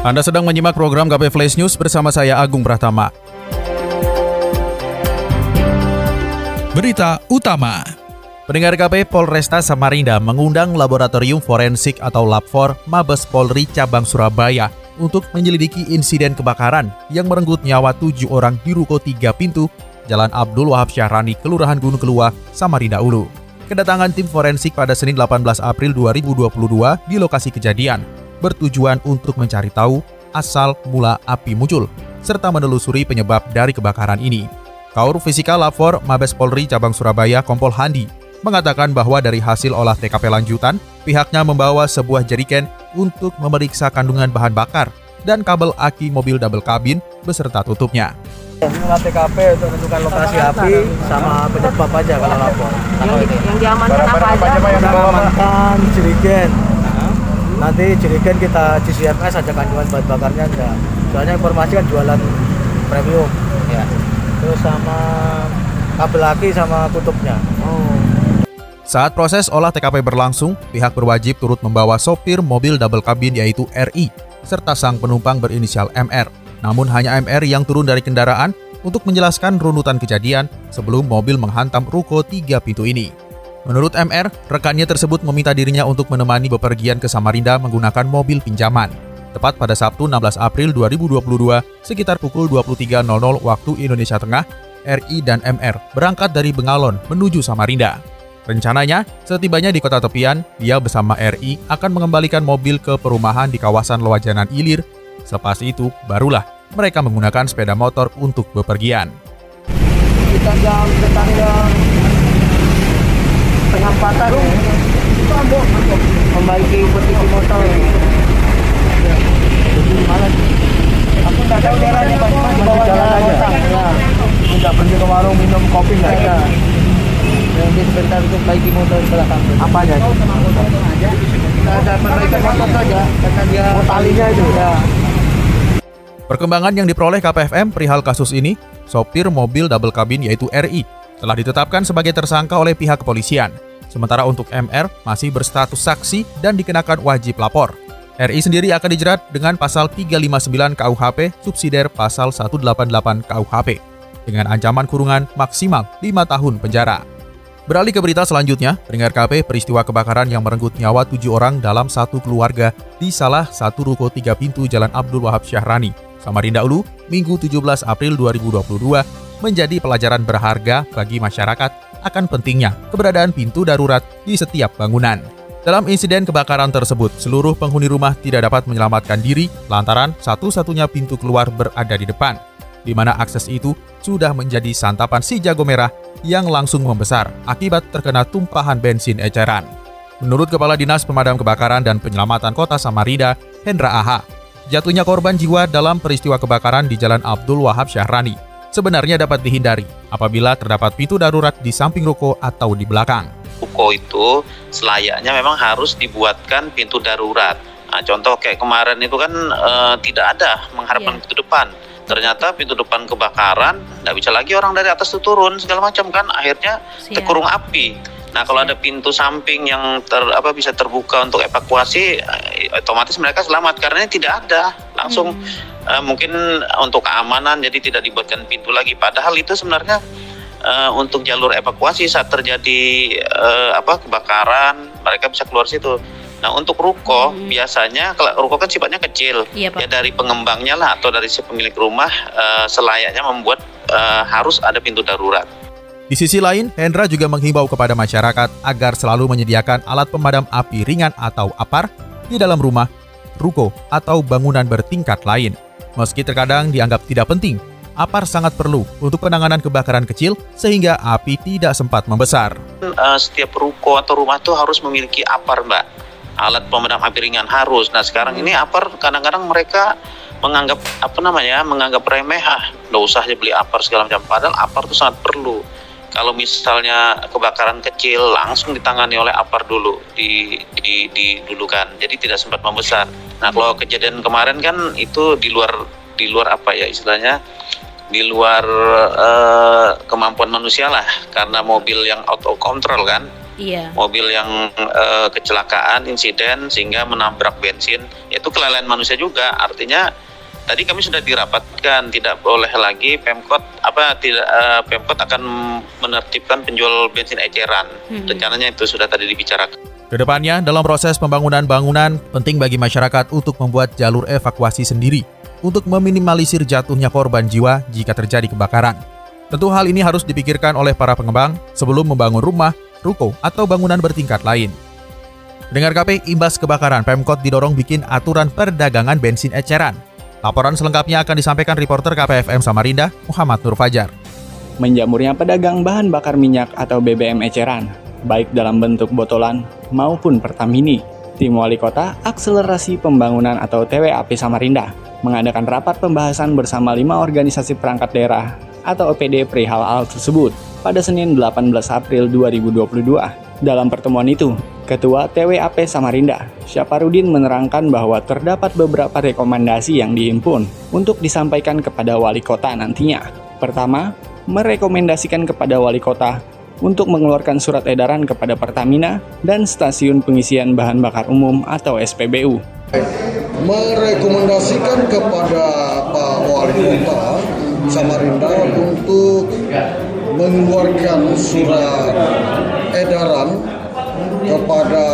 Anda sedang menyimak program KP Flash News bersama saya Agung Pratama. Berita utama. Pendengar KP Polresta Samarinda mengundang Laboratorium Forensik atau Labfor Mabes Polri Cabang Surabaya untuk menyelidiki insiden kebakaran yang merenggut nyawa tujuh orang di ruko tiga pintu Jalan Abdul Wahab Syahrani, Kelurahan Gunung Kelua, Samarinda Ulu. Kedatangan tim forensik pada Senin 18 April 2022 di lokasi kejadian bertujuan untuk mencari tahu asal mula api muncul, serta menelusuri penyebab dari kebakaran ini. Kaur Fisika Lafor Mabes Polri Cabang Surabaya Kompol Handi mengatakan bahwa dari hasil olah TKP lanjutan, pihaknya membawa sebuah jeriken untuk memeriksa kandungan bahan bakar dan kabel aki mobil double kabin beserta tutupnya. Olah TKP untuk menentukan lokasi api sama penyebab aja kalau lapor. Yang, di, yang diamankan apa aja? Kita amankan jerigen. Nanti jerigen kita GCMS aja kandungan bahan bakarnya enggak. Soalnya informasi kan jualan premium. Ya. Terus sama kabel aki sama tutupnya. Oh. Saat proses olah TKP berlangsung, pihak berwajib turut membawa sopir mobil double kabin yaitu RI, serta sang penumpang berinisial MR. Namun hanya MR yang turun dari kendaraan untuk menjelaskan runutan kejadian sebelum mobil menghantam ruko tiga pintu ini. Menurut MR, rekannya tersebut meminta dirinya untuk menemani bepergian ke Samarinda menggunakan mobil pinjaman. Tepat pada Sabtu 16 April 2022, sekitar pukul 23.00 waktu Indonesia Tengah, RI dan MR berangkat dari Bengalon menuju Samarinda. Rencananya, setibanya di kota tepian, dia bersama RI akan mengembalikan mobil ke perumahan di kawasan Loajanan Ilir. Selepas itu, barulah mereka menggunakan sepeda motor untuk bepergian. Kita jam tetangga tengah patah membaiki posisi motor. Aku nggak tahu jalannya Pak, cuma di bawah jalan aja. Ya. Tidak pergi ke warung minum kopi nggak ada. Nanti sebentar untuk baiki motor belakang. Apanya? Kita ada perbaikan motor saja, kata dia. Oh, talinya itu. Ya. Perkembangan yang diperoleh KPFM perihal kasus ini, sopir mobil double kabin yaitu RI telah ditetapkan sebagai tersangka oleh pihak kepolisian. Sementara untuk MR masih berstatus saksi dan dikenakan wajib lapor. RI sendiri akan dijerat dengan pasal 359 KUHP subsidiar pasal 188 KUHP dengan ancaman kurungan maksimal 5 tahun penjara. Beralih ke berita selanjutnya, pendengar KP peristiwa kebakaran yang merenggut nyawa tujuh orang dalam satu keluarga di salah satu ruko tiga pintu Jalan Abdul Wahab Syahrani, Samarinda Ulu, Minggu 17 April 2022 menjadi pelajaran berharga bagi masyarakat akan pentingnya keberadaan pintu darurat di setiap bangunan. Dalam insiden kebakaran tersebut, seluruh penghuni rumah tidak dapat menyelamatkan diri lantaran satu-satunya pintu keluar berada di depan, di mana akses itu sudah menjadi santapan si jago merah yang langsung membesar akibat terkena tumpahan bensin eceran. Menurut Kepala Dinas Pemadam Kebakaran dan Penyelamatan Kota Samarinda, Hendra Aha, jatuhnya korban jiwa dalam peristiwa kebakaran di Jalan Abdul Wahab Syahrani sebenarnya dapat dihindari apabila terdapat pintu darurat di samping ruko atau di belakang. Ruko itu selayaknya memang harus dibuatkan pintu darurat. Nah, contoh kayak kemarin itu kan e, tidak ada mengharapkan Iya. pintu depan. Ternyata pintu depan kebakaran, nggak bisa lagi orang dari atas itu turun segala macam kan, akhirnya terkurung api. Nah, kalau ada pintu samping yang ter, apa bisa terbuka untuk evakuasi, eh, otomatis mereka selamat karena ini tidak ada. Langsung Hmm. Eh, mungkin untuk keamanan jadi tidak dibuatkan pintu lagi. Padahal itu sebenarnya eh, untuk jalur evakuasi saat terjadi eh, apa kebakaran, mereka bisa keluar situ. Nah, untuk ruko Hmm. biasanya kalau ruko kan sifatnya kecil. Iya, Pak. Ya dari pengembangnya lah atau dari si pemilik rumah eh, selayaknya membuat eh, harus ada pintu darurat. Di sisi lain, Hendra juga menghimbau kepada masyarakat agar selalu menyediakan alat pemadam api ringan atau APAR di dalam rumah, ruko, atau bangunan bertingkat lain. Meski terkadang dianggap tidak penting, APAR sangat perlu untuk penanganan kebakaran kecil sehingga api tidak sempat membesar. Eh, setiap ruko atau rumah tuh harus memiliki apar mbak. Alat pemadam api ringan harus. Nah sekarang ini apar kadang-kadang mereka menganggap apa namanya menganggap remeh ah nggak usah aja beli apar segala macam. Padahal apar itu sangat perlu kalau misalnya kebakaran kecil langsung ditangani oleh apar dulu di, di, di dulu kan jadi tidak sempat membesar. Nah kalau kejadian kemarin kan itu di luar di luar apa ya istilahnya? Di luar uh, kemampuan manusia lah. Karena mobil yang out of control kan. Iya. mobil yang uh, kecelakaan insiden sehingga menabrak bensin. Itu kelalaian manusia juga. Artinya tadi kami sudah dirapatkan tidak boleh lagi pemkot apa tidak uh, pemkot akan menertibkan penjual bensin eceran hmm. rencananya itu sudah tadi dibicarakan Ke depannya, dalam proses pembangunan bangunan, penting bagi masyarakat untuk membuat jalur evakuasi sendiri untuk meminimalisir jatuhnya korban jiwa jika terjadi kebakaran. Tentu hal ini harus dipikirkan oleh para pengembang sebelum membangun rumah ruko, atau bangunan bertingkat lain. Dengar KP, imbas kebakaran, Pemkot didorong bikin aturan perdagangan bensin eceran. Laporan selengkapnya akan disampaikan reporter KPFM Samarinda, Muhammad Nur Fajar. Menjamurnya pedagang bahan bakar minyak atau BBM eceran, baik dalam bentuk botolan maupun Pertamini. Tim Wali Kota Akselerasi Pembangunan atau TWAP Samarinda mengadakan rapat pembahasan bersama lima organisasi perangkat daerah atau OPD perihal hal tersebut pada Senin 18 April 2022. Dalam pertemuan itu, Ketua TWAP Samarinda, Syaparudin menerangkan bahwa terdapat beberapa rekomendasi yang dihimpun untuk disampaikan kepada wali kota nantinya. Pertama, merekomendasikan kepada wali kota untuk mengeluarkan surat edaran kepada Pertamina dan stasiun pengisian bahan bakar umum atau SPBU. Merekomendasikan kepada Pak Wali Kota Samarinda untuk mengeluarkan surat edaran kepada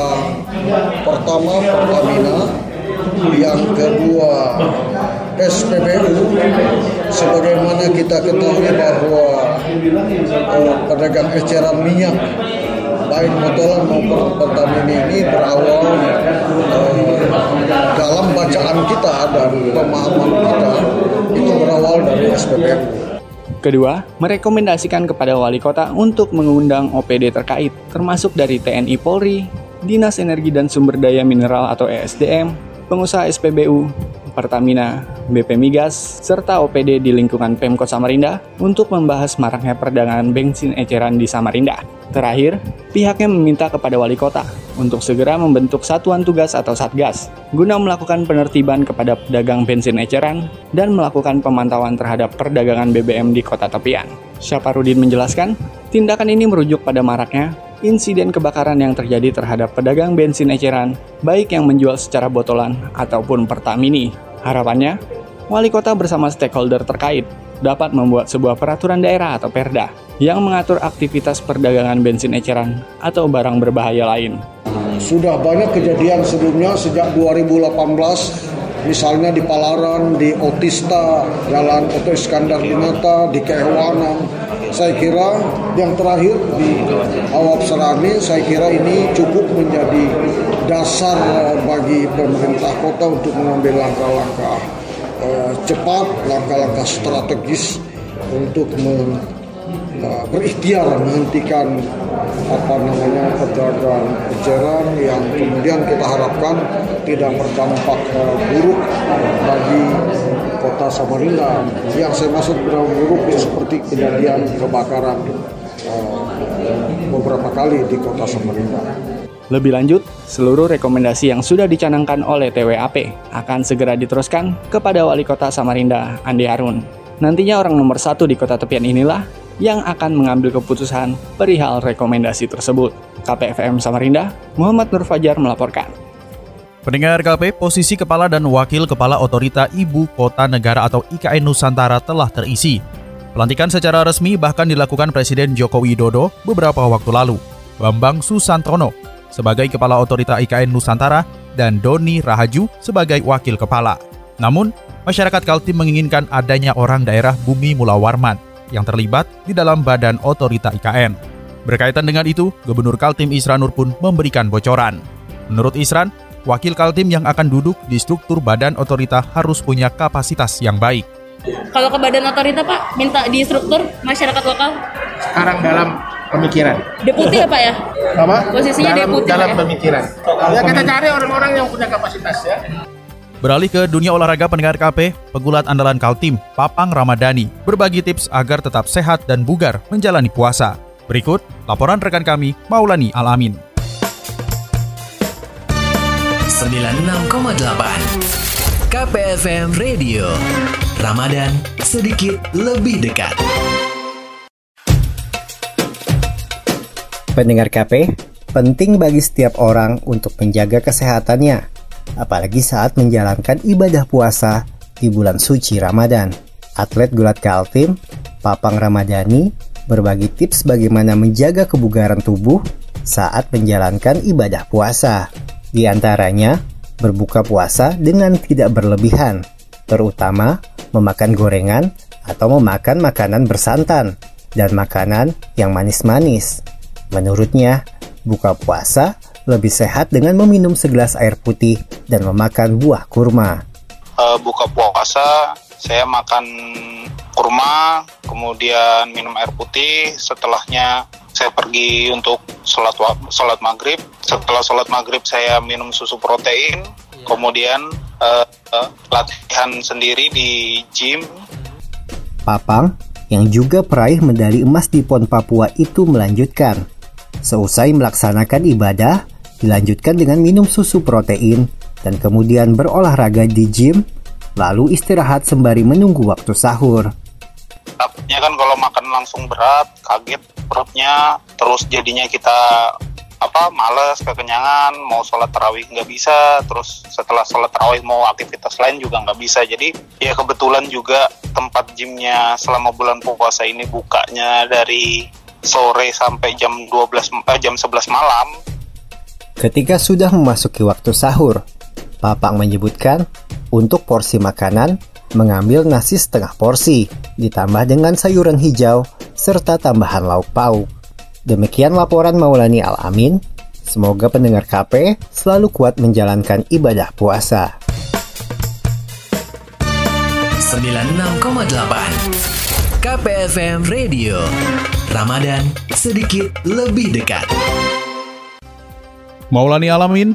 pertama Pertamina, yang kedua SPBU, sebagaimana kita ketahui bahwa uh, pedagang eceran minyak baik botolan maupun Pertamina ini berawal uh, dalam bacaan kita dan pemahaman kita itu berawal dari SPBU. Kedua, merekomendasikan kepada wali kota untuk mengundang OPD terkait, termasuk dari TNI Polri, Dinas Energi dan Sumber Daya Mineral atau ESDM, pengusaha SPBU, Pertamina, BP Migas, serta OPD di lingkungan Pemkot Samarinda untuk membahas maraknya perdagangan bensin eceran di Samarinda. Terakhir, pihaknya meminta kepada wali kota untuk segera membentuk satuan tugas atau satgas guna melakukan penertiban kepada pedagang bensin eceran dan melakukan pemantauan terhadap perdagangan BBM di kota tepian. Syaparudin menjelaskan, tindakan ini merujuk pada maraknya insiden kebakaran yang terjadi terhadap pedagang bensin eceran, baik yang menjual secara botolan ataupun pertamini. Harapannya, wali kota bersama stakeholder terkait dapat membuat sebuah peraturan daerah atau perda yang mengatur aktivitas perdagangan bensin eceran atau barang berbahaya lain. Sudah banyak kejadian sebelumnya sejak 2018 misalnya di Palaran, di Otista, Jalan Oto Iskandar Dinata, di Kehewanan. Saya kira yang terakhir di Awap Serani, saya kira ini cukup menjadi dasar bagi pemerintah kota untuk mengambil langkah-langkah uh, cepat, langkah-langkah strategis untuk uh, berikhtiar menghentikan apa namanya eceran yang kemudian kita harapkan tidak berdampak uh, buruk bagi kota Samarinda yang saya maksud berdampak buruk seperti kejadian kebakaran uh, beberapa kali di kota Samarinda. Lebih lanjut, seluruh rekomendasi yang sudah dicanangkan oleh TWAP akan segera diteruskan kepada Wali Kota Samarinda, Andi Harun. Nantinya orang nomor satu di kota tepian inilah yang akan mengambil keputusan perihal rekomendasi tersebut. KPFM Samarinda, Muhammad Nur Fajar melaporkan. Pendengar KP, posisi kepala dan wakil kepala otorita Ibu Kota Negara atau IKN Nusantara telah terisi. Pelantikan secara resmi bahkan dilakukan Presiden Joko Widodo beberapa waktu lalu. Bambang Susantono sebagai Kepala Otorita IKN Nusantara dan Doni Rahaju sebagai Wakil Kepala. Namun, masyarakat Kaltim menginginkan adanya orang daerah Bumi Mula Warman yang terlibat di dalam badan otorita IKN. Berkaitan dengan itu, Gubernur Kaltim Isran Nur pun memberikan bocoran. Menurut Isran, wakil Kaltim yang akan duduk di struktur badan otorita harus punya kapasitas yang baik. Kalau ke badan otorita Pak, minta di struktur masyarakat lokal? Sekarang dalam pemikiran. Deputi ya Pak ya? Apa? Posisinya dalam, deputi dalam ya? pemikiran. Ya kita cari orang-orang yang punya kapasitas ya. Beralih ke dunia olahraga pendengar KP, pegulat andalan Kaltim, Papang Ramadhani, berbagi tips agar tetap sehat dan bugar menjalani puasa. Berikut laporan rekan kami, Maulani Alamin. 96,8 KPFM Radio Ramadan sedikit lebih dekat Pendengar KP, penting bagi setiap orang untuk menjaga kesehatannya, apalagi saat menjalankan ibadah puasa di bulan suci Ramadan. Atlet gulat Kaltim, Papang Ramadhani, berbagi tips bagaimana menjaga kebugaran tubuh saat menjalankan ibadah puasa. Di antaranya, berbuka puasa dengan tidak berlebihan, terutama memakan gorengan atau memakan makanan bersantan dan makanan yang manis-manis. Menurutnya, buka puasa lebih sehat dengan meminum segelas air putih dan memakan buah kurma. Uh, buka puasa, saya makan kurma, kemudian minum air putih. Setelahnya saya pergi untuk sholat sholat maghrib. Setelah sholat maghrib saya minum susu protein. Kemudian uh, uh, latihan sendiri di gym. Papang yang juga peraih medali emas di PON Papua itu melanjutkan Seusai melaksanakan ibadah, dilanjutkan dengan minum susu protein dan kemudian berolahraga di gym, lalu istirahat sembari menunggu waktu sahur. Takutnya kan kalau makan langsung berat, kaget perutnya, terus jadinya kita apa males kekenyangan mau sholat tarawih nggak bisa terus setelah sholat tarawih mau aktivitas lain juga nggak bisa jadi ya kebetulan juga tempat gymnya selama bulan puasa ini bukanya dari sore sampai jam 12 eh, jam 11 malam. Ketika sudah memasuki waktu sahur, Papang menyebutkan untuk porsi makanan mengambil nasi setengah porsi ditambah dengan sayuran hijau serta tambahan lauk pauk. Demikian laporan Maulani Al-Amin. Semoga pendengar KP selalu kuat menjalankan ibadah puasa. 96,8 KPFM Radio Ramadan sedikit lebih dekat. Maulani Alamin,